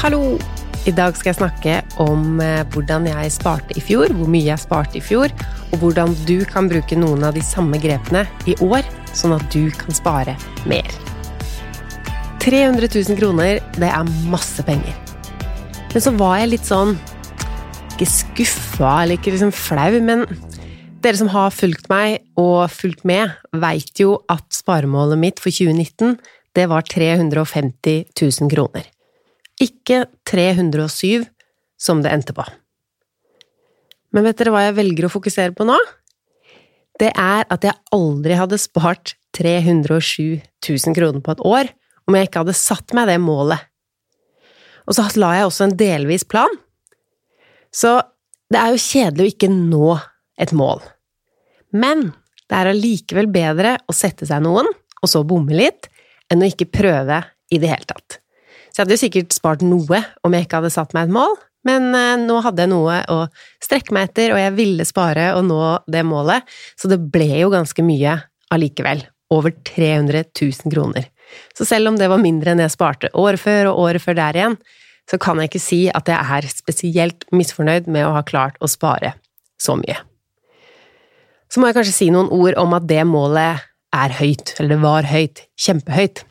Hallo! I dag skal jeg snakke om eh, hvordan jeg sparte i fjor, hvor mye jeg sparte i fjor, og hvordan du kan bruke noen av de samme grepene i år, sånn at du kan spare mer. 300 000 kroner, det er masse penger. Men så var jeg litt sånn Ikke skuffa eller ikke liksom flau, men dere som har fulgt meg og fulgt med, veit jo at sparemålet mitt for 2019, det var 350 000 kroner ikke 307 som det endte på. Men vet dere hva jeg velger å fokusere på nå? Det er at jeg aldri hadde spart 307 000 kroner på et år om jeg ikke hadde satt meg det målet. Og så la jeg også en delvis plan. Så det er jo kjedelig å ikke nå et mål. Men det er allikevel bedre å sette seg noen, og så bomme litt, enn å ikke prøve i det hele tatt. Så jeg hadde jo sikkert spart noe om jeg ikke hadde satt meg et mål, men eh, nå hadde jeg noe å strekke meg etter, og jeg ville spare og nå det målet, så det ble jo ganske mye allikevel. Over 300 000 kroner. Så selv om det var mindre enn jeg sparte året før og året før der igjen, så kan jeg ikke si at jeg er spesielt misfornøyd med å ha klart å spare så mye. Så må jeg kanskje si noen ord om at det målet er høyt, eller det var høyt, kjempehøyt.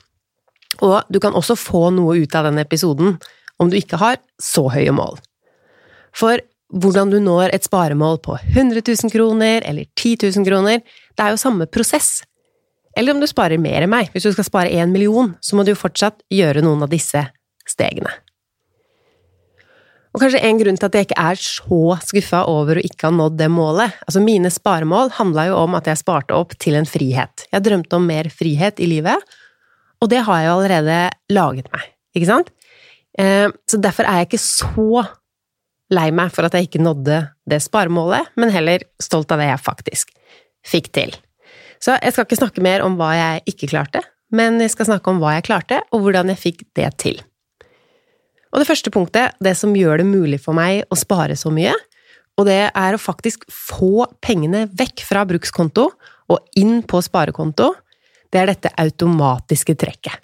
Og du kan også få noe ut av den episoden om du ikke har så høye mål. For hvordan du når et sparemål på 100 000 kroner eller 10 000 kroner, det er jo samme prosess. Eller om du sparer mer enn meg, hvis du skal spare én million, så må du jo fortsatt gjøre noen av disse stegene. Og kanskje en grunn til at jeg ikke er så skuffa over å ikke ha nådd det målet Altså, mine sparemål handla jo om at jeg sparte opp til en frihet. Jeg drømte om mer frihet i livet, og det har jeg jo allerede laget meg, ikke sant? Eh, så derfor er jeg ikke så lei meg for at jeg ikke nådde det sparemålet, men heller stolt av det jeg faktisk fikk til. Så jeg skal ikke snakke mer om hva jeg ikke klarte, men jeg skal snakke om hva jeg klarte, og hvordan jeg fikk det til. Og det første punktet, det som gjør det mulig for meg å spare så mye, og det er å faktisk få pengene vekk fra brukskonto og inn på sparekonto, det er dette automatiske trekket.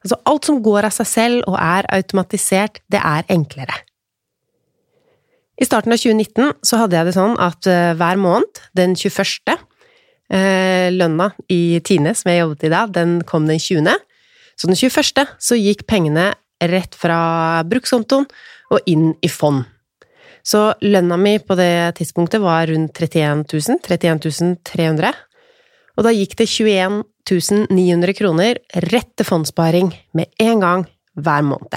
Altså alt som går av seg selv og er automatisert, det er enklere. I starten av 2019 så hadde jeg det sånn at uh, hver måned, den 21. Uh, lønna i Tine, som jeg jobbet i da, den kom den 20. Så den 21. så gikk pengene rett fra brukskontoen og inn i fond. Så lønna mi på det tidspunktet var rundt 31 000, 31 300, og da gikk det 21 900 kroner rett til fondssparing med en gang hver måned.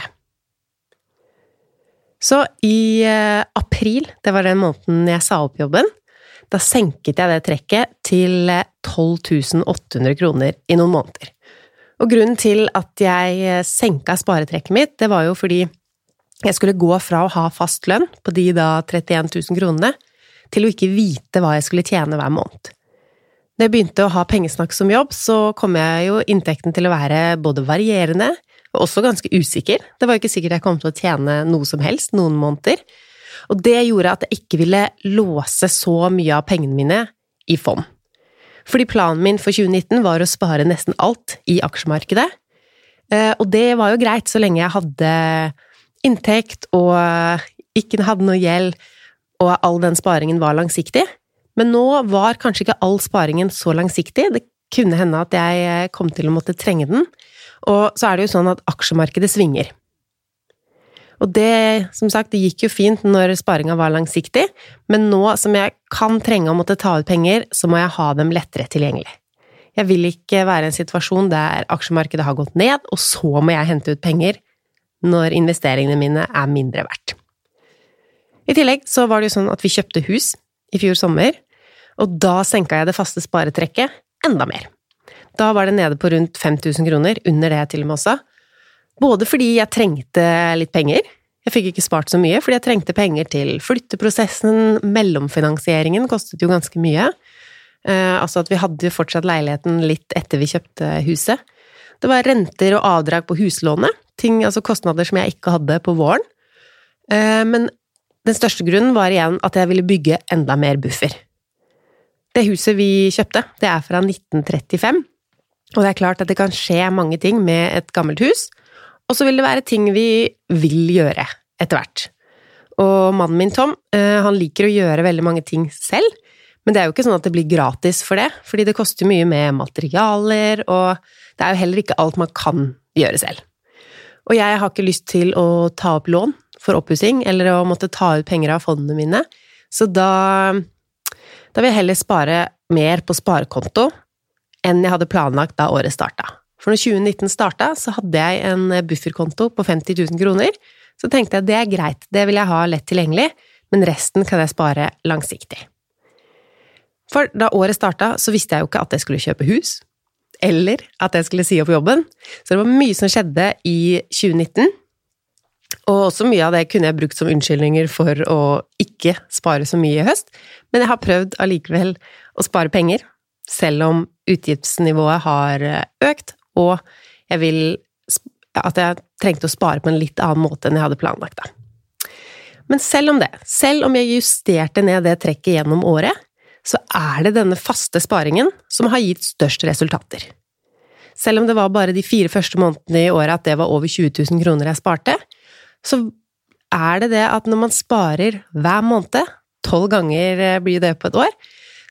Så i eh, april, det var den måneden jeg sa opp jobben, da senket jeg det trekket til 12 800 kroner i noen måneder. Og grunnen til at jeg eh, senka sparetrekket mitt, det var jo fordi jeg skulle gå fra å ha fast lønn på de da 31 000 kronene, til å ikke vite hva jeg skulle tjene hver måned. Da jeg begynte å ha pengesnakk som jobb, så kom jeg jo inntekten til å være både varierende og også ganske usikker. Det var jo ikke sikkert jeg kom til å tjene noe som helst noen måneder. Og det gjorde at jeg ikke ville låse så mye av pengene mine i fond. Fordi planen min for 2019 var å spare nesten alt i aksjemarkedet. Eh, og det var jo greit så lenge jeg hadde inntekt og ikke hadde noe gjeld, og all den sparingen var langsiktig. Men nå var kanskje ikke all sparingen så langsiktig. Det kunne hende at jeg eh, kom til å måtte trenge den. Og så er det jo sånn at aksjemarkedet svinger. Og det, som sagt, det gikk jo fint når sparinga var langsiktig, men nå som jeg kan trenge å måtte ta ut penger, så må jeg ha dem lettere tilgjengelig. Jeg vil ikke være i en situasjon der aksjemarkedet har gått ned, og så må jeg hente ut penger når investeringene mine er mindre verdt. I tillegg så var det jo sånn at vi kjøpte hus i fjor sommer, og da senka jeg det faste sparetrekket enda mer. Da var det nede på rundt 5000 kroner, under det til og med også. Både fordi jeg trengte litt penger, jeg fikk ikke spart så mye, fordi jeg trengte penger til flytteprosessen, mellomfinansieringen kostet jo ganske mye. Eh, altså at vi hadde jo fortsatt leiligheten litt etter vi kjøpte huset. Det var renter og avdrag på huslånet, ting, altså kostnader som jeg ikke hadde på våren. Eh, men den største grunnen var igjen at jeg ville bygge enda mer buffer. Det huset vi kjøpte, det er fra 1935, og det er klart at det kan skje mange ting med et gammelt hus, og så vil det være ting vi vil gjøre etter hvert. Og mannen min Tom, eh, han liker å gjøre veldig mange ting selv, men det er jo ikke sånn at det blir gratis for det, fordi det koster mye med materialer, og det er jo heller ikke alt man kan gjøre selv. Og jeg har ikke lyst til å ta opp lån for oppussing, eller å måtte ta ut penger av fondene mine, så da, da vil jeg heller spare mer på sparekonto enn jeg hadde planlagt da året starta. For når 2019 starta, så hadde jeg en bufferkonto på 50 000 kroner, så tenkte jeg det er greit, det vil jeg ha lett tilgjengelig, men resten kan jeg spare langsiktig. For da året starta, så visste jeg jo ikke at jeg skulle kjøpe hus, eller at jeg skulle si opp jobben, så det var mye som skjedde i 2019. Og også mye av det kunne jeg brukt som unnskyldninger for å ikke spare så mye i høst, men jeg har prøvd allikevel å spare penger, selv om utgiftsnivået har økt, og jeg vil at jeg trengte å spare på en litt annen måte enn jeg hadde planlagt. Da. Men selv om det, selv om jeg justerte ned det trekket gjennom året, så er det denne faste sparingen som har gitt størst resultater. Selv om det var bare de fire første månedene i året at det var over 20 000 kroner jeg sparte, så er det det at når man sparer hver måned, tolv ganger eh, blir det på et år,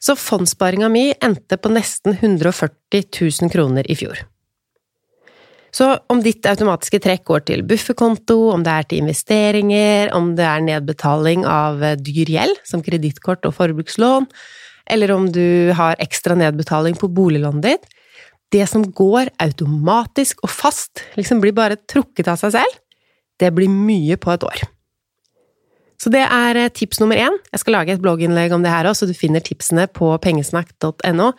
så fondssparinga mi endte på nesten 140 000 kroner i fjor. Så om ditt automatiske trekk går til bufferkonto, om det er til investeringer, om det er nedbetaling av eh, dyr gjeld, som kredittkort og forbrukslån, eller om du har ekstra nedbetaling på boliglånet ditt, det som går automatisk og fast, liksom blir bare trukket av seg selv, det blir mye på et år. Så det er eh, tips nummer én. Jeg skal lage et blogginnlegg om det her òg, så du finner tipsene på pengesnakk.no.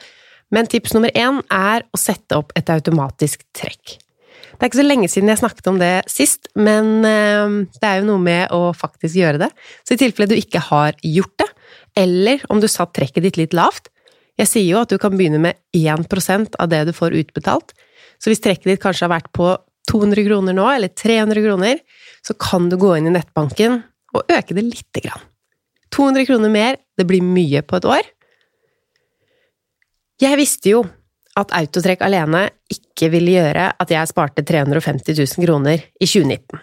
Men tips nummer én er å sette opp et automatisk trekk. Det er ikke så lenge siden jeg snakket om det sist, men eh, det er jo noe med å faktisk gjøre det. Så i tilfelle du ikke har gjort det, eller om du satt trekket ditt litt lavt Jeg sier jo at du kan begynne med 1% av det du får utbetalt. Så hvis trekket ditt kanskje har vært på 200 kroner nå, eller 300 kroner, så kan du gå inn i nettbanken og øke det lite grann. 200 kroner mer, det blir mye på et år. Jeg visste jo at autotrekk alene ikke ville gjøre at jeg sparte 350 000 kroner i 2019.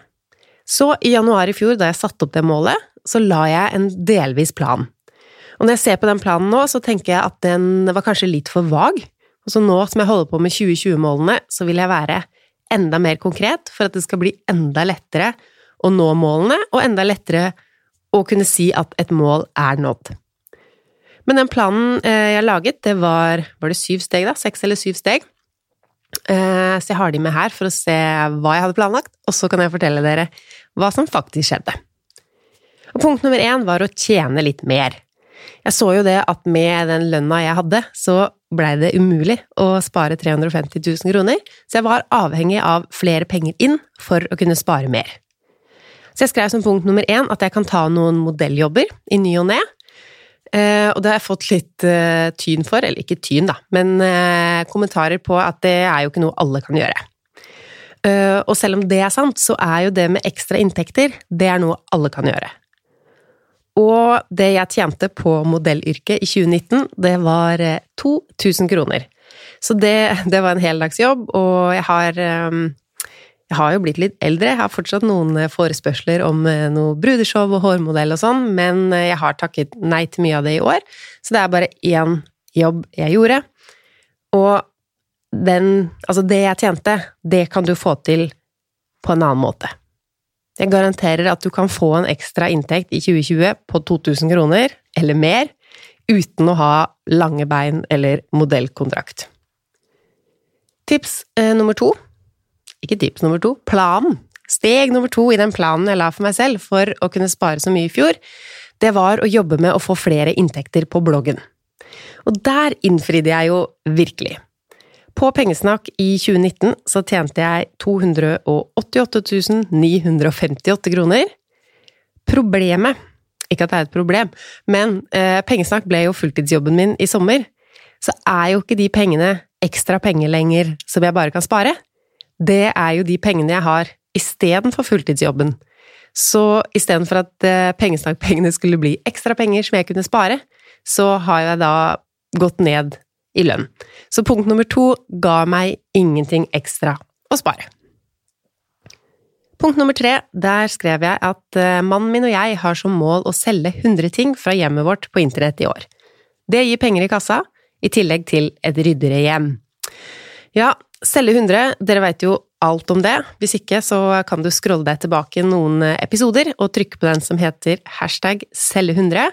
Så i januar i fjor, da jeg satte opp det målet, så la jeg en delvis plan. Og når jeg ser på den planen nå, så tenker jeg at den var kanskje litt for vag. Og så nå som jeg holder på med 2020-målene, så vil jeg være enda mer konkret for at det skal bli enda lettere å nå målene, og enda lettere å kunne si at et mål er nådd. Men den planen eh, jeg laget, det var Var det syv steg, da? Seks eller syv steg. Eh, så jeg har de med her for å se hva jeg hadde planlagt, og så kan jeg fortelle dere hva som faktisk skjedde. Og punkt nummer én var å tjene litt mer. Jeg så jo det at med den lønna jeg hadde, så blei det umulig å spare 350 000 kroner, så jeg var avhengig av flere penger inn for å kunne spare mer. Så jeg skrev som punkt nummer én at jeg kan ta noen modelljobber i ny og ne, Eh, og det har jeg fått litt eh, tyn for, eller ikke tyn, da, men eh, kommentarer på at det er jo ikke noe alle kan gjøre. og selv om det er sant, så er jo det med ekstra inntekter, det er noe alle kan gjøre. Og det jeg tjente på modellyrket i 2019, det var 2000 kroner. Så det, det var en heldagsjobb, og jeg har jeg har jo blitt litt eldre, jeg har fortsatt noen eh, forespørsler om eh, noe brudeshow og hårmodell og sånn, men eh, jeg har takket nei til mye av det i år, så det er bare én jobb jeg gjorde. Og den Altså, det jeg tjente, det kan du få til på en annen måte. Jeg garanterer at du kan få en ekstra inntekt i 2020 på 2000 kroner, eller mer, uten å ha lange bein eller modellkontrakt. Tips eh, nummer to ikke tips nummer to, planen. Steg nummer to i den planen jeg la for meg selv for å kunne spare så mye i fjor, det var å jobbe med å få flere inntekter på bloggen. Og der innfridde jeg jo virkelig. På Pengesnakk i 2019 så tjente jeg 288 958 kroner. Problemet Ikke at det er et problem, men eh, Pengesnakk ble jo fulltidsjobben min i sommer. Så er jo ikke de pengene ekstra penger lenger som jeg bare kan spare det er jo de pengene jeg har istedenfor fulltidsjobben. Så istedenfor at eh, pengesnakkpengene skulle bli ekstra penger som jeg kunne spare, så har jeg da gått ned i lønn. Så punkt nummer to ga meg ingenting ekstra å spare. punkt nummer tre, der skrev jeg at eh, mannen min og jeg har som mål å selge 100 ting fra hjemmet vårt på internett i år. Det gir penger i kassa, i tillegg til et ryddigere hjem. Ja, selge 100, dere veit jo alt om det. Hvis ikke, så kan du scrolle deg tilbake noen episoder og trykke på den som heter hashtag selge100.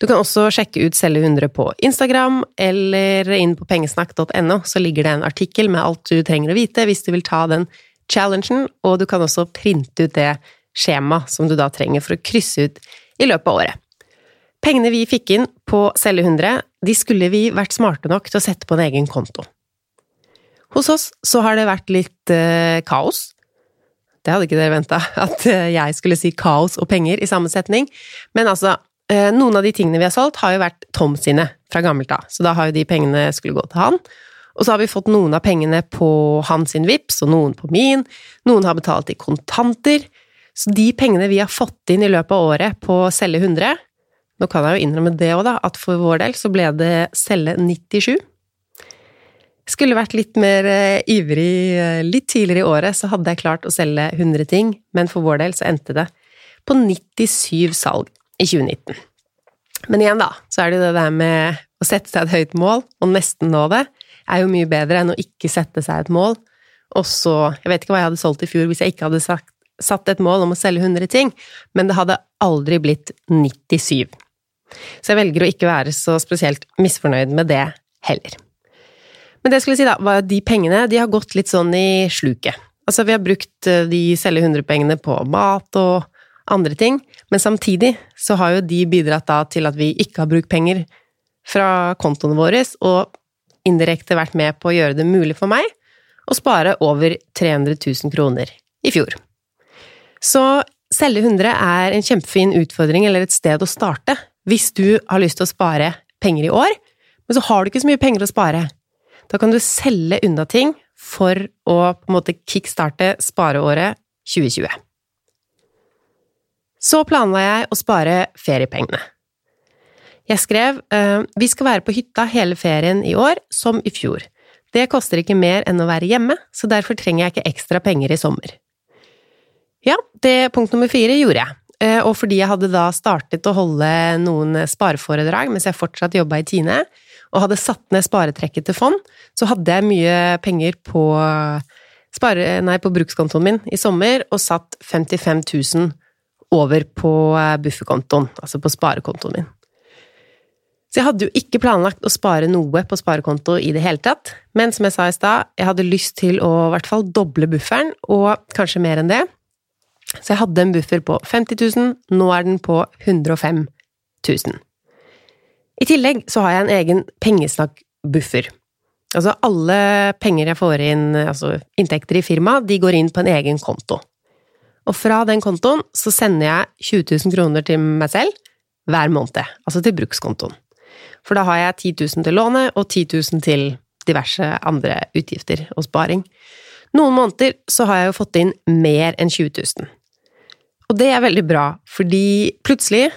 Du kan også sjekke ut Selge100 på Instagram, eller inn på pengesnakk.no, så ligger det en artikkel med alt du trenger å vite hvis du vil ta den challengen, og du kan også printe ut det skjemaet som du da trenger for å krysse ut i løpet av året. Pengene vi fikk inn på Selge100, de skulle vi vært smarte nok til å sette på en egen konto. Hos oss så har det vært litt eh, kaos. Det hadde ikke dere venta, at eh, jeg skulle si kaos og penger i samme setning. Men altså, noen av de tingene vi har solgt, har jo vært Tom sine fra gammelt av, så da har jo de pengene skulle gå til han. Og så har vi fått noen av pengene på hans VIPS, og noen på min. Noen har betalt i kontanter. Så de pengene vi har fått inn i løpet av året på å selge 100 Nå kan jeg jo innrømme det òg, da, at for vår del så ble det selge 97. Skulle vært litt mer uh, ivrig uh, litt tidligere i året, så hadde jeg klart å selge 100 ting, men for vår del så endte det på 97 salg i 2019. Men igjen, da, så er det jo det der med å sette seg et høyt mål, og nesten nå det, er jo mye bedre enn å ikke sette seg et mål. Og så Jeg vet ikke hva jeg hadde solgt i fjor hvis jeg ikke hadde sagt, satt et mål om å selge 100 ting, men det hadde aldri blitt 97. Så jeg velger å ikke være så spesielt misfornøyd med det heller. Men det jeg skulle si, da, var at de pengene de har gått litt sånn i sluket. Altså, vi har brukt eh, de selge 100-pengene på mat og andre ting, men samtidig så har jo de bidratt da til at vi ikke har brukt penger fra kontoene våre, og indirekte vært med på å gjøre det mulig for meg å spare over 300 000 kroner i fjor. Så selge 100 er en kjempefin utfordring eller et sted å starte hvis du har lyst til å spare penger i år, men så har du ikke så mye penger å spare. Da kan du selge unna ting for å på en måte kickstarte spareåret 2020. Så planla jeg å spare feriepengene. Jeg skrev uh, vi skal være på hytta hele ferien i år, som i fjor. Det koster ikke mer enn å være hjemme, så derfor trenger jeg ikke ekstra penger i sommer. Ja, det punkt nummer fire gjorde jeg. Uh, og fordi jeg hadde da startet å holde noen spareforedrag mens jeg fortsatt jobba i Tine, og hadde satt ned sparetrekket til fond, så hadde jeg mye penger på, spare, nei, på brukskontoen min i sommer, og satt 55 000 over på eh, bufferkontoen, altså på sparekontoen min. Så jeg hadde jo ikke planlagt å spare noe på sparekonto i det hele tatt, men som jeg sa i stad, jeg hadde lyst til å i hvert fall doble bufferen, og kanskje mer enn det. Så jeg hadde en buffer på 50 000, nå er den på 105 000. I tillegg så har jeg en egen pengesnakk-buffer. Altså alle penger jeg får inn, altså inntekter i firmaet, de går inn på en egen konto. Og fra den kontoen så sender jeg 20 000 kroner til meg selv hver måned, altså til brukskontoen. For da har jeg 10 000 til lånet og 10 000 til diverse andre utgifter og sparing. Noen måneder så har jeg jo fått inn mer enn 20 000. Og det er veldig bra, fordi plutselig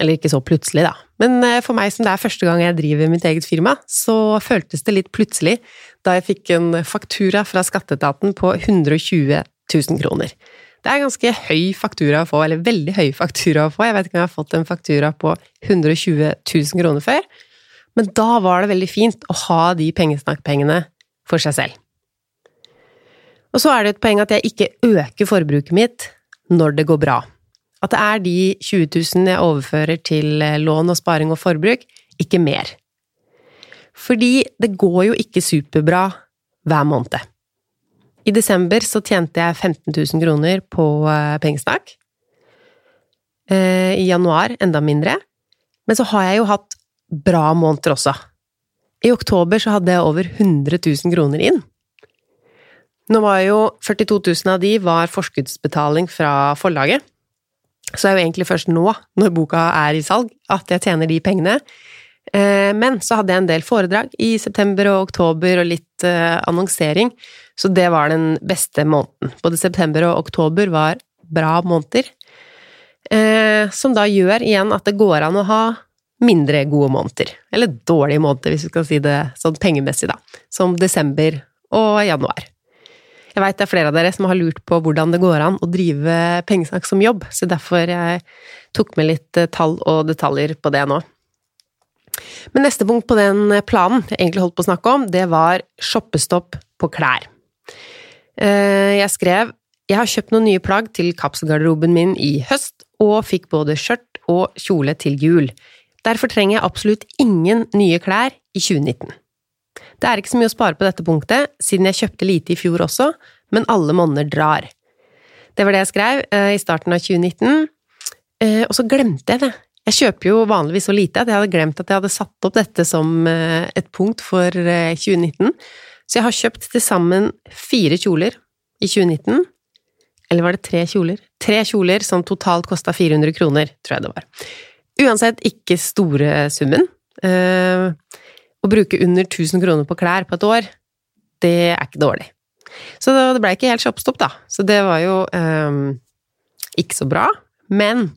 eller ikke så plutselig, da. Men eh, for meg som det er første gang jeg driver mitt eget firma, så føltes det litt plutselig da jeg fikk en faktura fra skatteetaten på 120 000 kroner. Det er ganske høy faktura å få, eller veldig høy faktura å få. Jeg vet ikke om jeg har fått en faktura på 120 000 kroner før, men da var det veldig fint å ha de pengesnakkpengene for seg selv. Og så er det et poeng at jeg ikke øker forbruket mitt når det går bra. At det er de 20 000 jeg overfører til eh, lån og sparing og forbruk, ikke mer. Fordi det går jo ikke superbra hver måned. I desember så tjente jeg 15 000 kroner på eh, pengesnakk. Eh, I januar enda mindre. Men så har jeg jo hatt bra måneder også. I oktober så hadde jeg over 100 000 kroner inn. Nå var jo 42 000 av de var forskuddsbetaling fra forlaget. Så det er jo egentlig først nå, når boka er i salg, at jeg tjener de pengene. Eh, men så hadde jeg en del foredrag i september og oktober og litt eh, annonsering, så det var den beste måneden. Både september og oktober var bra måneder, eh, som da gjør igjen at det går an å ha mindre gode måneder. Eller dårlige måneder, hvis vi skal si det sånn pengemessig, da. Som desember og januar. Jeg veit det er flere av dere som har lurt på hvordan det går an å drive pengesnakk som jobb, så derfor jeg tok med litt tall og detaljer på det nå. Men neste punkt på den planen jeg egentlig holdt på å snakke om, det var shoppestopp på klær. Eh, jeg skrev jeg har kjøpt noen nye plagg til kapselgarderoben min i høst, og fikk både skjørt og kjole til jul. Derfor trenger jeg absolutt ingen nye klær i 2019. Det er ikke så mye å spare på dette punktet, siden jeg kjøpte lite i fjor også, men alle monner drar. Det var det jeg skrev eh, i starten av 2019, eh, og så glemte jeg det. Jeg kjøper jo vanligvis så lite at jeg hadde glemt at jeg hadde satt opp dette som eh, et punkt for 2019, så jeg har kjøpt til sammen fire kjoler i 2019. Eller var det tre kjoler? Tre kjoler som totalt kosta 400 kroner, tror jeg det var. Uansett ikke store summen. Å bruke under 1000 kroner på klær på et år, det er ikke dårlig. Så det ble ikke helt shopstopp, da. Så det var jo um, ikke så bra. Men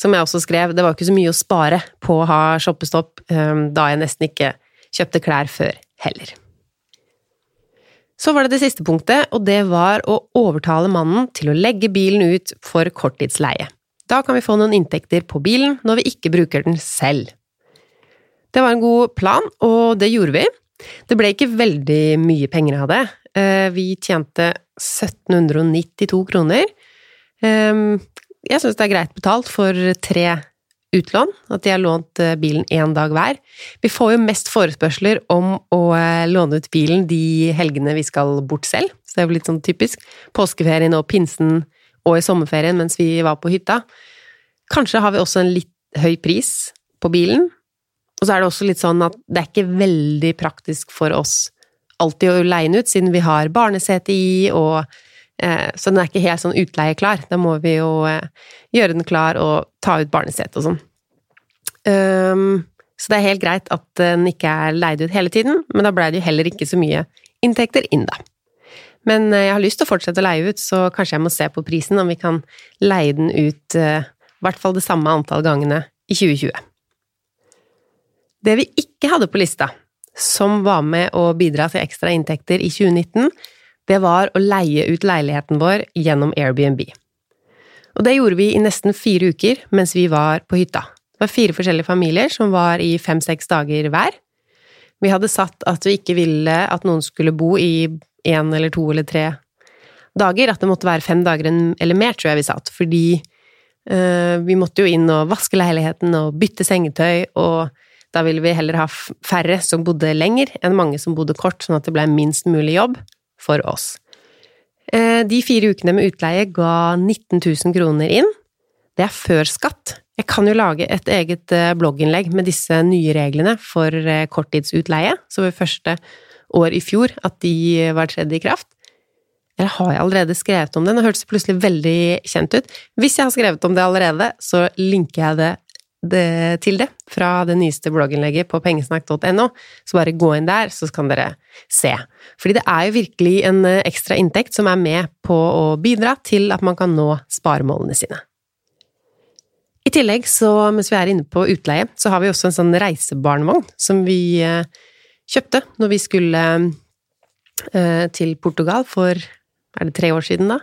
som jeg også skrev, det var ikke så mye å spare på å ha shoppestopp um, da jeg nesten ikke kjøpte klær før heller. Så var det det siste punktet, og det var å overtale mannen til å legge bilen ut for korttidsleie. Da kan vi få noen inntekter på bilen når vi ikke bruker den selv. Det var en god plan, og det gjorde vi. Det ble ikke veldig mye penger av det. Eh, vi tjente 1792 kroner. Jeg syns det er greit betalt for tre utlån, at de har lånt eh, bilen én dag hver. Vi får jo mest forespørsler om å eh, låne ut bilen de helgene vi skal bort selv, så det er jo litt sånn typisk. Påskeferien og pinsen og i sommerferien mens vi var på hytta. Kanskje har vi også en litt høy pris på bilen, og så er det også litt sånn at det er ikke veldig praktisk for oss alltid å leie den ut, siden vi har barnesete i, og Så den er ikke helt sånn utleieklar. Da må vi jo eh, gjøre den klar og ta ut barnesete og sånn. Um, så det er helt greit at den ikke er leid ut hele tiden, men da blei det jo heller ikke så mye inntekter inn, da. Men eh, jeg har lyst til å fortsette å leie ut, så kanskje jeg må se på prisen, om vi kan leie den ut eh, i hvert fall det samme antall gangene i 2020. Det vi ikke hadde på lista, som var med å bidra til ekstra inntekter i 2019, det var å leie ut leiligheten vår gjennom Airbnb. Og det gjorde vi i nesten fire uker mens vi var på hytta. Det var fire forskjellige familier som var i fem–seks dager hver. Vi hadde satt at vi ikke ville at noen skulle bo i én eller to eller tre dager, at det måtte være fem dager eller mer, tror jeg vi satt, fordi øh, vi måtte jo inn og vaske leiligheten og bytte sengetøy og da ville vi heller ha færre som bodde lenger, enn mange som bodde kort, sånn at det ble minst mulig jobb for oss. Eh, de fire ukene med utleie ga 19 000 kroner inn. Det er før skatt. Jeg kan jo lage et eget eh, blogginnlegg med disse nye reglene for eh, korttidsutleie, så ved første år i fjor at de var tredd i kraft. Eller har jeg allerede skrevet om det? Nå hørtes det plutselig veldig kjent ut. Hvis jeg har skrevet om det allerede, så linker jeg det det, til det fra det nyeste blogginnlegget på pengesnakk.no, så bare gå inn der, så kan dere se. Fordi det er jo virkelig en eh, ekstra inntekt som er med på å bidra til at man kan nå sparemålene sine. I tillegg, så mens vi er inne på utleie, så har vi også en sånn reisebarnevogn som vi eh, kjøpte når vi skulle eh, til Portugal for er det tre år siden, da?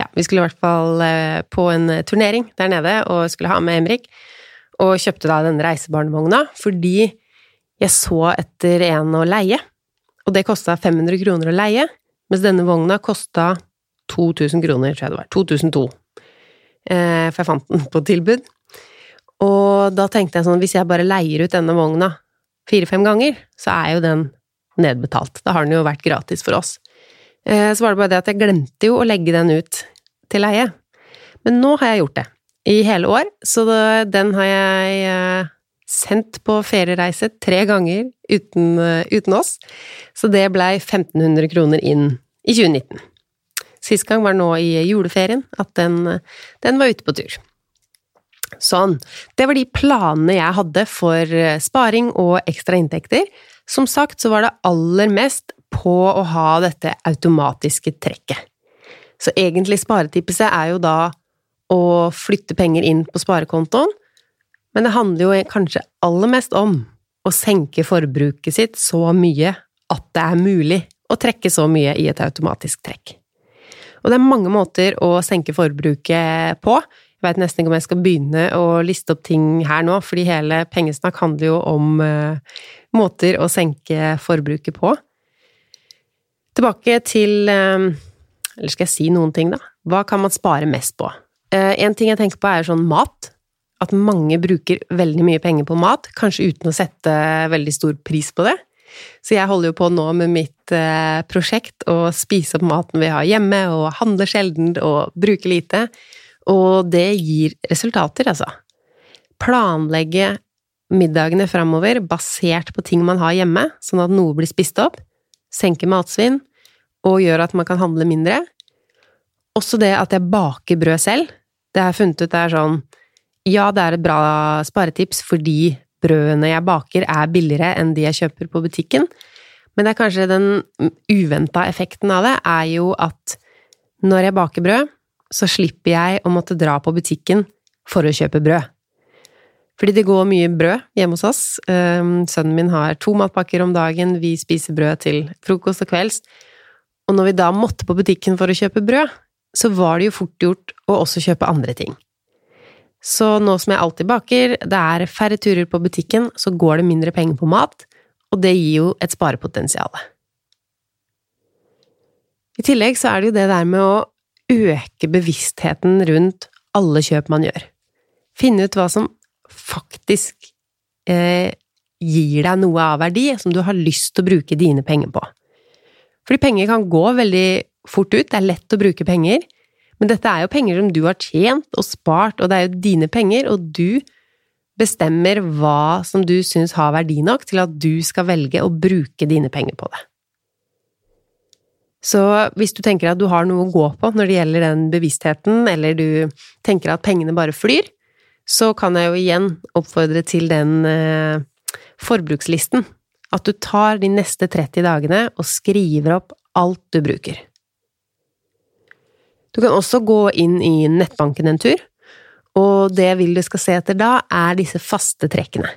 Ja, vi skulle i hvert fall på en turnering der nede og skulle ha med Emrik og kjøpte da denne reisebarnevogna fordi jeg så etter en å leie, og det kosta 500 kroner å leie, mens denne vogna kosta 2000 kroner, tror jeg det var. 2002. Eh, for jeg fant den på tilbud. Og da tenkte jeg sånn, hvis jeg bare leier ut denne vogna fire-fem ganger, så er jo den nedbetalt. Da har den jo vært gratis for oss. Eh, så var det bare det at jeg glemte jo å legge den ut til leie. Men nå har jeg gjort det i hele år, så den har jeg eh, sendt på feriereise tre ganger uten, eh, uten oss. Så det blei 1500 kroner inn i 2019. Sist gang var nå i juleferien at den, den var ute på tur. Sånn. Det var de planene jeg hadde for eh, sparing og ekstra inntekter. Som sagt så var det aller mest på å ha dette automatiske trekket. Så egentlig sparetipset er jo da å flytte penger inn på sparekontoen, men det handler jo kanskje aller mest om å senke forbruket sitt så mye at det er mulig å trekke så mye i et automatisk trekk. Og det er mange måter å senke forbruket på. Jeg veit nesten ikke om jeg skal begynne å liste opp ting her nå, fordi hele pengesnakk handler jo om uh, måter å senke forbruket på. Tilbake til uh, Eller skal jeg si noen ting, da? Hva kan man spare mest på? Uh, en ting jeg tenker på, er sånn mat. At mange bruker veldig mye penger på mat, kanskje uten å sette veldig stor pris på det. Så jeg holder jo på nå med mitt eh, prosjekt å spise opp maten vi har hjemme, og handle sjelden og bruke lite. Og det gir resultater, altså. Planlegge middagene framover basert på ting man har hjemme, sånn at noe blir spist opp. Senke matsvinn, og gjør at man kan handle mindre. Også det at jeg baker brød selv. Det jeg har funnet ut er sånn Ja, det er et bra sparetips fordi brødene jeg baker er billigere enn de jeg kjøper på butikken, men det er kanskje den uventa effekten av det, er jo at når jeg baker brød, så slipper jeg å måtte dra på butikken for å kjøpe brød. Fordi det går mye brød hjemme hos oss. Ehm, sønnen min har to matpakker om dagen, vi spiser brød til frokost og kvelds. Og når vi da måtte på butikken for å kjøpe brød, så var det jo fort gjort å også kjøpe andre ting. Så nå som jeg alltid baker, det er færre turer på butikken, så går det mindre penger på mat, og det gir jo et sparepotensial. I tillegg så er det jo det der med å øke bevisstheten rundt alle kjøp man gjør. Finne ut hva som faktisk eh, gir deg noe av verdi, som du har lyst til å bruke dine penger på. Fordi penger kan gå veldig fort ut, det er lett å bruke penger, men dette er jo penger som du har tjent og spart, og det er jo dine penger, og du bestemmer hva som du syns har verdi nok til at du skal velge å bruke dine penger på det. Så hvis du tenker at du har noe å gå på når det gjelder den bevisstheten, eller du tenker at pengene bare flyr, så kan jeg jo igjen oppfordre til den eh, forbrukslisten. At du tar de neste 30 dagene og skriver opp alt du bruker. Du kan også gå inn i nettbanken en tur, og det vil du skal se etter da, er disse faste trekkene.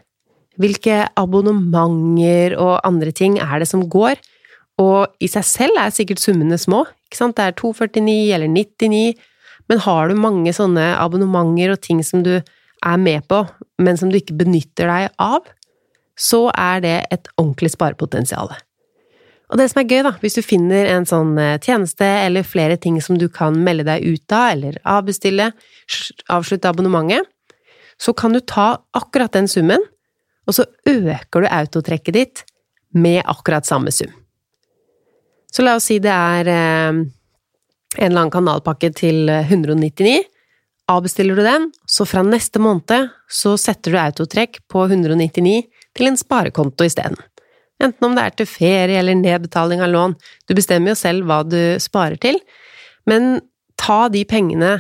Hvilke abonnementer og andre ting er det som går? Og i seg selv er sikkert summene små, ikke sant, det er 249 eller 99, men har du mange sånne abonnementer og ting som du er med på, men som du ikke benytter deg av, så er det et ordentlig sparepotensial. Og det som er gøy, da, hvis du finner en sånn eh, tjeneste eller flere ting som du kan melde deg ut av, eller avbestille, avslutte abonnementet, så kan du ta akkurat den summen, og så øker du autotrekket ditt med akkurat samme sum. Så la oss si det er eh, en eller annen kanalpakke til 199. Avbestiller du den, så fra neste måned så setter du autotrekk på 199 til en sparekonto isteden. Enten om det er til ferie eller nedbetaling av lån, du bestemmer jo selv hva du sparer til, men ta de pengene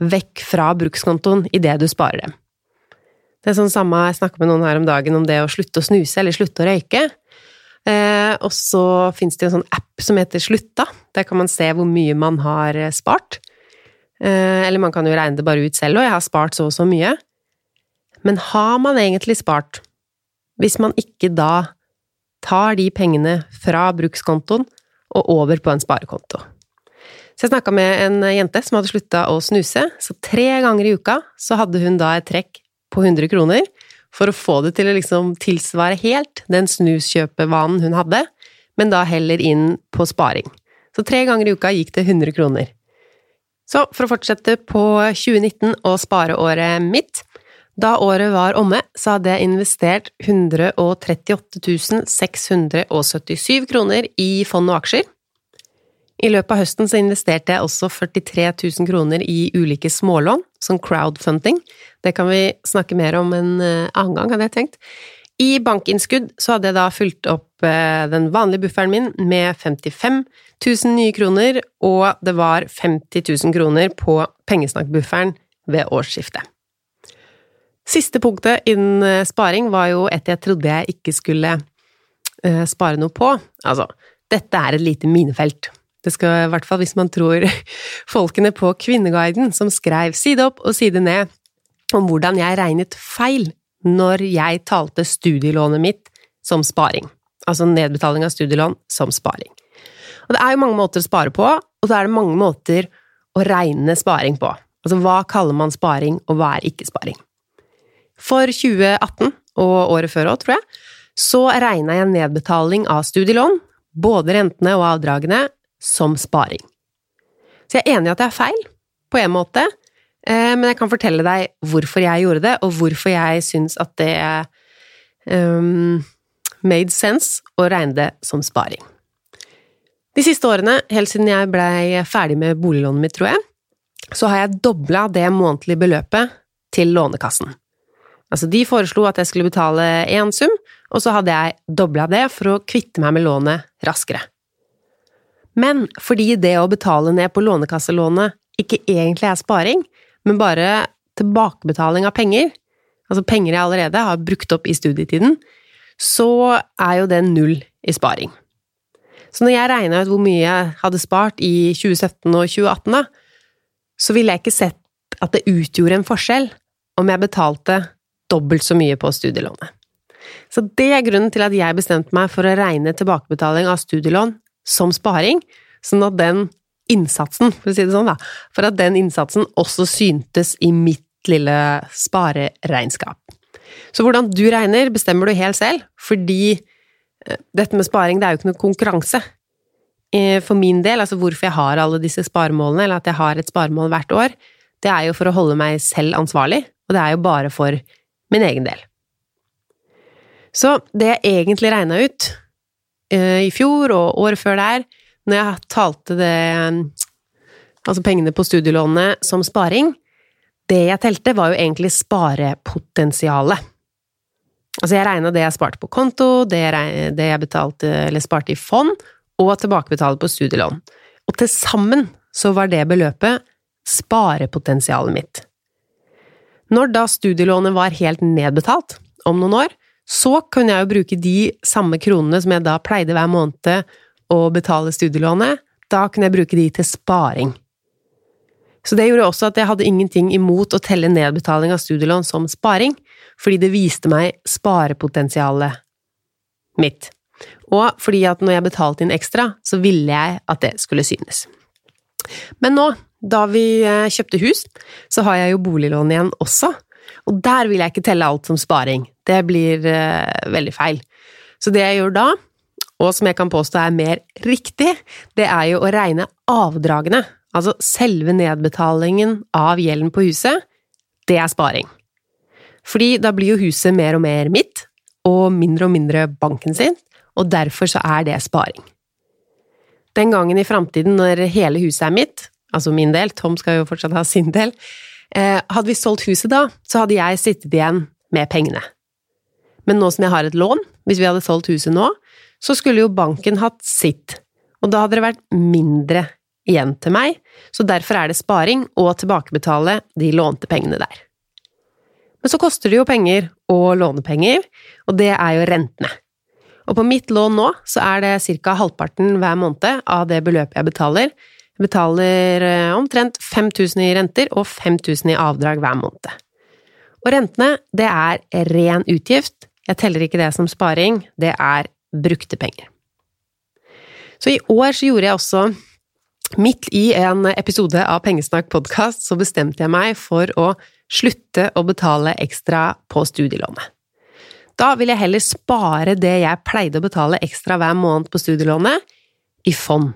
vekk fra brukskontoen idet du sparer dem. Det er sånn samme jeg snakka med noen her om dagen om det å slutte å snuse eller slutte å røyke. Eh, og så fins det en sånn app som heter Slutta. Der kan man se hvor mye man har eh, spart. Eh, eller man kan jo regne det bare ut selv, og jeg har spart så og så mye. Men har man egentlig spart, hvis man ikke da tar de pengene fra brukskontoen og over på en sparekonto. Så jeg snakka med en jente som hadde slutta å snuse, så tre ganger i uka så hadde hun da et trekk på 100 kroner for å få det til å liksom tilsvare helt den snuskjøpevanen hun hadde, men da heller inn på sparing. Så tre ganger i uka gikk det 100 kroner. Så for å fortsette på 2019 og spareåret mitt, da året var omme, så hadde jeg investert 138 677 kroner i fond og aksjer. I løpet av høsten så investerte jeg også 43 000 kroner i ulike smålån, som crowdfunding. Det kan vi snakke mer om en eh, annen gang, hadde jeg tenkt. I bankinnskudd så hadde jeg da fulgt opp eh, den vanlige bufferen min med 55 000 nye kroner, og det var 50 000 kroner på pengesnakkbufferen ved årsskiftet. Siste punktet innen eh, sparing var jo et jeg trodde jeg ikke skulle uh, spare noe på. Altså, dette er et lite minefelt. Det skal i hvert fall hvis man tror folkene på Kvinneguiden som skrev side opp og side ned om hvordan jeg regnet feil når jeg talte studielånet mitt som sparing. Altså nedbetaling av studielån som sparing. Og det er jo mange måter å spare på, og så er det mange måter å regne sparing på. Altså hva kaller man sparing, og hva er ikke sparing? For 2018, og året før òg, tror jeg, så regna jeg nedbetaling av studielån, både rentene og avdragene, som sparing. Så jeg er enig i at det er feil, på en måte, eh, men jeg kan fortelle deg hvorfor jeg gjorde det, og hvorfor jeg syns at det um, made sense å regne det som sparing. De siste årene, helt siden jeg blei ferdig med boliglånet mitt, tror jeg, så har jeg dobla det månedlige beløpet til Lånekassen. Altså, de foreslo at jeg skulle betale én sum, og så hadde jeg dobla det for å kvitte meg med lånet raskere. Men fordi det å betale ned på lånekasselånet ikke egentlig er sparing, men bare tilbakebetaling av penger, altså penger jeg allerede har brukt opp i studietiden, så er jo det null i sparing. Så når jeg regna ut hvor mye jeg hadde spart i 2017 og 2018, da, så ville jeg ikke sett at det utgjorde en forskjell om jeg betalte dobbelt så mye på studielånet. Så det er grunnen til at jeg bestemte meg for å regne tilbakebetaling av studielån som sparing, sånn at den innsatsen, for å si det sånn, da, for at den innsatsen også syntes i mitt lille spareregnskap. Så hvordan du regner, bestemmer du helt selv, fordi eh, dette med sparing, det er jo ikke noe konkurranse. Eh, for min del, altså hvorfor jeg har alle disse sparemålene, eller at jeg har et sparemål hvert år, det er jo for å holde meg selv ansvarlig, og det er jo bare for min egen del. Så det jeg egentlig regna ut eh, i fjor og året før der, når jeg talte det Altså pengene på studielånet som sparing, det jeg telte, var jo egentlig sparepotensialet. Altså, jeg regna det jeg sparte på konto, det jeg, det jeg betalte eller sparte i fond, og tilbakebetalte på studielån. Og til sammen så var det beløpet sparepotensialet mitt. Når da studielånet var helt nedbetalt, om noen år, så kunne jeg jo bruke de samme kronene som jeg da pleide hver måned å betale studielånet, da kunne jeg bruke de til sparing. Så det gjorde også at jeg hadde ingenting imot å telle nedbetaling av studielån som sparing, fordi det viste meg sparepotensialet mitt. Og fordi at når jeg betalte inn ekstra, så ville jeg at det skulle synes. Men nå, da vi eh, kjøpte hus, så har jeg jo boliglån igjen også, og der vil jeg ikke telle alt som sparing. Det blir uh, veldig feil. Så det jeg gjør da, og som jeg kan påstå er mer riktig, det er jo å regne avdragene altså selve nedbetalingen av gjelden på huset, det er sparing. Fordi da blir jo huset mer og mer mitt, og mindre og mindre banken sin, og derfor så er det sparing. Den gangen i framtiden når hele huset er mitt, altså min del, Tom skal jo fortsatt ha sin del, eh, hadde vi solgt huset da, så hadde jeg sittet igjen med pengene. Men nå som jeg har et lån, hvis vi hadde solgt huset nå, så skulle jo banken hatt sitt, og da hadde det vært mindre igjen til meg, så derfor er det sparing å tilbakebetale de lånte pengene der. Men så koster det jo penger å låne penger, og det er jo rentene. Og på mitt lån nå så er det ca. halvparten hver måned av det beløpet jeg betaler. Betaler eh, omtrent 5000 i renter og 5000 i avdrag hver måned. Og rentene, det er ren utgift. Jeg teller ikke det som sparing, det er brukte penger. Så i år så gjorde jeg også Midt i en episode av Pengesnakk podkast så bestemte jeg meg for å slutte å betale ekstra på studielånet. Da vil jeg heller spare det jeg pleide å betale ekstra hver måned på studielånet, i fond.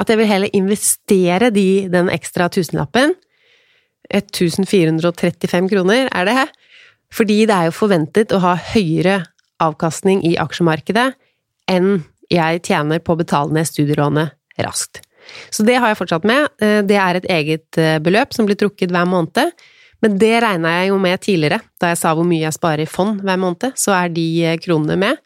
At jeg vil heller investere de, den ekstra tusenlappen, 1435 kroner er det, fordi det er jo forventet å ha høyere avkastning i aksjemarkedet enn jeg tjener på å betale ned studielånet raskt. Så det har jeg fortsatt med. Eh, det er et eget eh, beløp som blir trukket hver måned. Men det regna jeg jo med tidligere, da jeg sa hvor mye jeg sparer i fond hver måned, så er de eh, kronene med.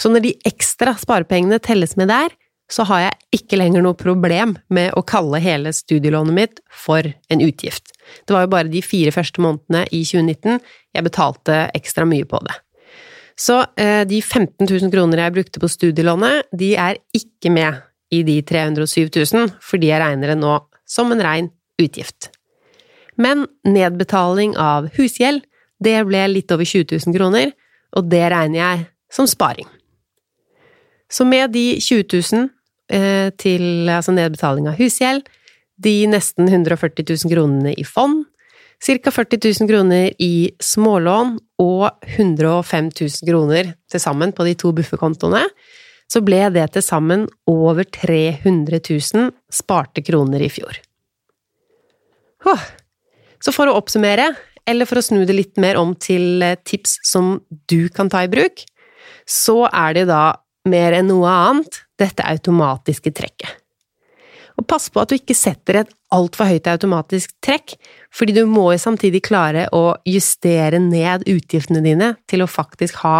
Så når de ekstra sparepengene telles med der, så har jeg ikke lenger noe problem med å kalle hele studielånet mitt for en utgift. Det var jo bare de fire første månedene i 2019 jeg betalte ekstra mye på det. Så de 15 000 kroner jeg brukte på studielånet, de er ikke med i de 307 000, fordi jeg regner det nå som en rein utgift. Men nedbetaling av husgjeld, det ble litt over 20 000 kroner, og det regner jeg som sparing. Så med de 20 000 eh, til altså nedbetaling av husgjeld, de nesten 140 000 kronene i fond, ca. 40 000 kroner i smålån og 105 000 kroner til sammen på de to bufferkontoene, så ble det til sammen over 300 000 sparte kroner i fjor. Så for å oppsummere, eller for å snu det litt mer om til eh, tips som du kan ta i bruk, så er det da mer enn noe annet dette automatiske trekket. Og pass på at du ikke setter et altfor høyt automatisk trekk, fordi du må jo samtidig klare å justere ned utgiftene dine til å faktisk ha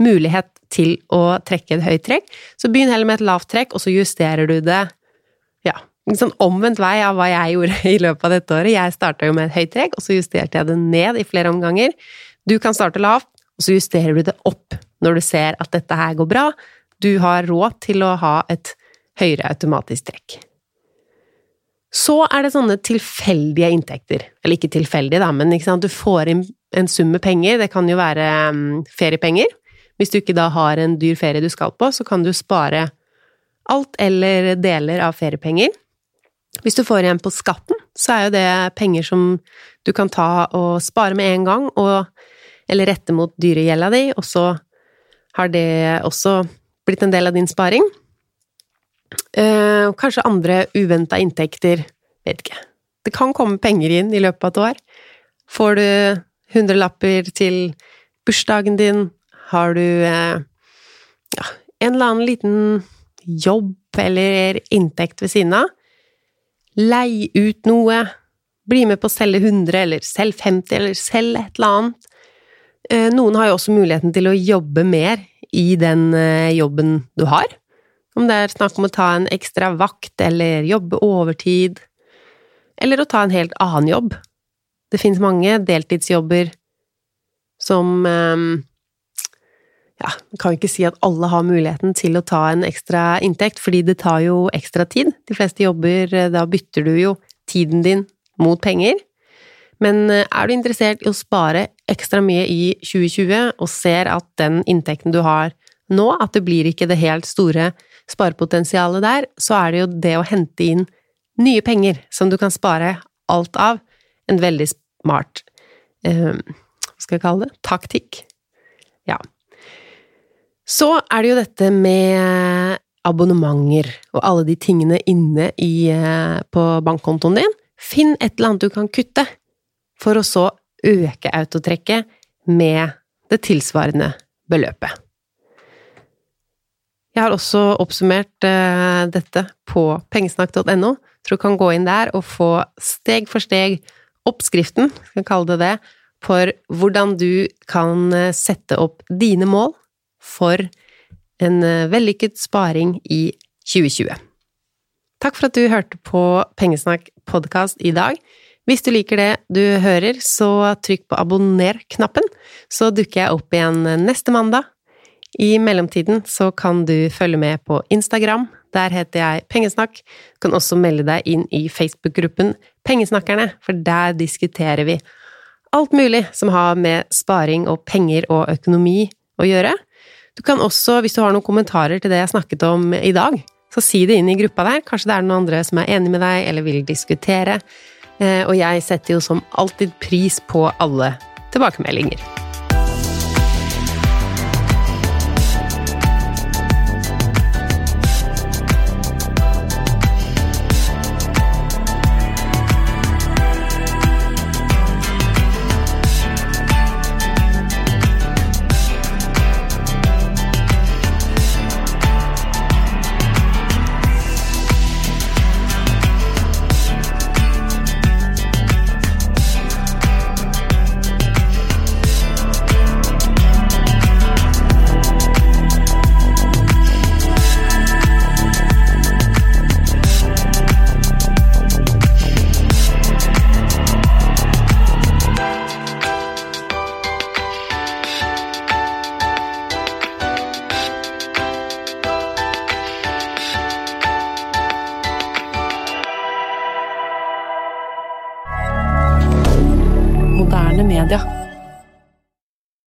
mulighet til å trekke et høyt trekk. Så begynn heller med et lavt trekk, og så justerer du det ja, en sånn omvendt vei av hva jeg gjorde i løpet av dette året. Jeg starta jo med et høyt trekk, og så justerte jeg det ned i flere omganger. Du kan starte lavt, og så justerer du det opp når du ser at dette her går bra. Du har råd til å ha et høyere automatisk trekk. Så er det sånne tilfeldige inntekter. Eller ikke tilfeldige, da, men du får inn en sum med penger. Det kan jo være um, feriepenger. Hvis du ikke da har en dyr ferie du skal på, så kan du spare alt eller deler av feriepenger. Hvis du får igjen på skatten, så er jo det penger som du kan ta og spare med en gang, og, eller rette mot dyregjelda di, og så har det også blitt en del av din sparing. Eh, kanskje andre uventa inntekter, vet ikke. Det kan komme penger inn i løpet av et år. Får du hundrelapper til bursdagen din, har du eh, ja, en eller annen liten jobb eller inntekt ved siden av, Lei ut noe, bli med på å selge 100, eller selg 50, eller selg et eller annet. Eh, noen har jo også muligheten til å jobbe mer i den eh, jobben du har. Om det er snakk om å ta en ekstra vakt, eller jobbe overtid, eller å ta en helt annen jobb. Det finnes mange deltidsjobber som ehm, ja, kan ikke si at alle har muligheten til å ta en ekstra inntekt, fordi det tar jo ekstra tid. De fleste jobber, eh, da bytter du jo tiden din mot penger. Men eh, er du interessert i å spare ekstra mye i 2020, og ser at den inntekten du har nå, at det blir ikke det helt store sparepotensialet der, så er det jo det å hente inn nye penger som du kan spare alt av, en veldig smart eh, Hva skal jeg kalle det? Taktikk. Ja. Så er det jo dette med abonnementer og alle de tingene inne i, eh, på bankkontoen din. Finn et eller annet du kan kutte, for å så øke autotrekket med det tilsvarende beløpet. Jeg har også oppsummert uh, dette på pengesnakk.no, så du kan gå inn der og få steg for steg oppskriften, skal jeg kalle det det, for hvordan du kan eh, sette opp dine mål for en uh, vellykket sparing i 2020. Takk for at du hørte på Pengesnakk podkast i dag. Hvis du liker det du hører, så trykk på abonner-knappen, så dukker jeg opp igjen neste mandag i mellomtiden så kan du følge med på Instagram, der heter jeg Pengesnakk. Du kan også melde deg inn i Facebook-gruppen Pengesnakkerne, for der diskuterer vi alt mulig som har med sparing og penger og økonomi å gjøre. Du kan også, hvis du har noen kommentarer til det jeg snakket om i dag, så si det inn i gruppa der. Kanskje det er noen andre som er enig med deg eller vil diskutere. Eh, og jeg setter jo som alltid pris på alle tilbakemeldinger.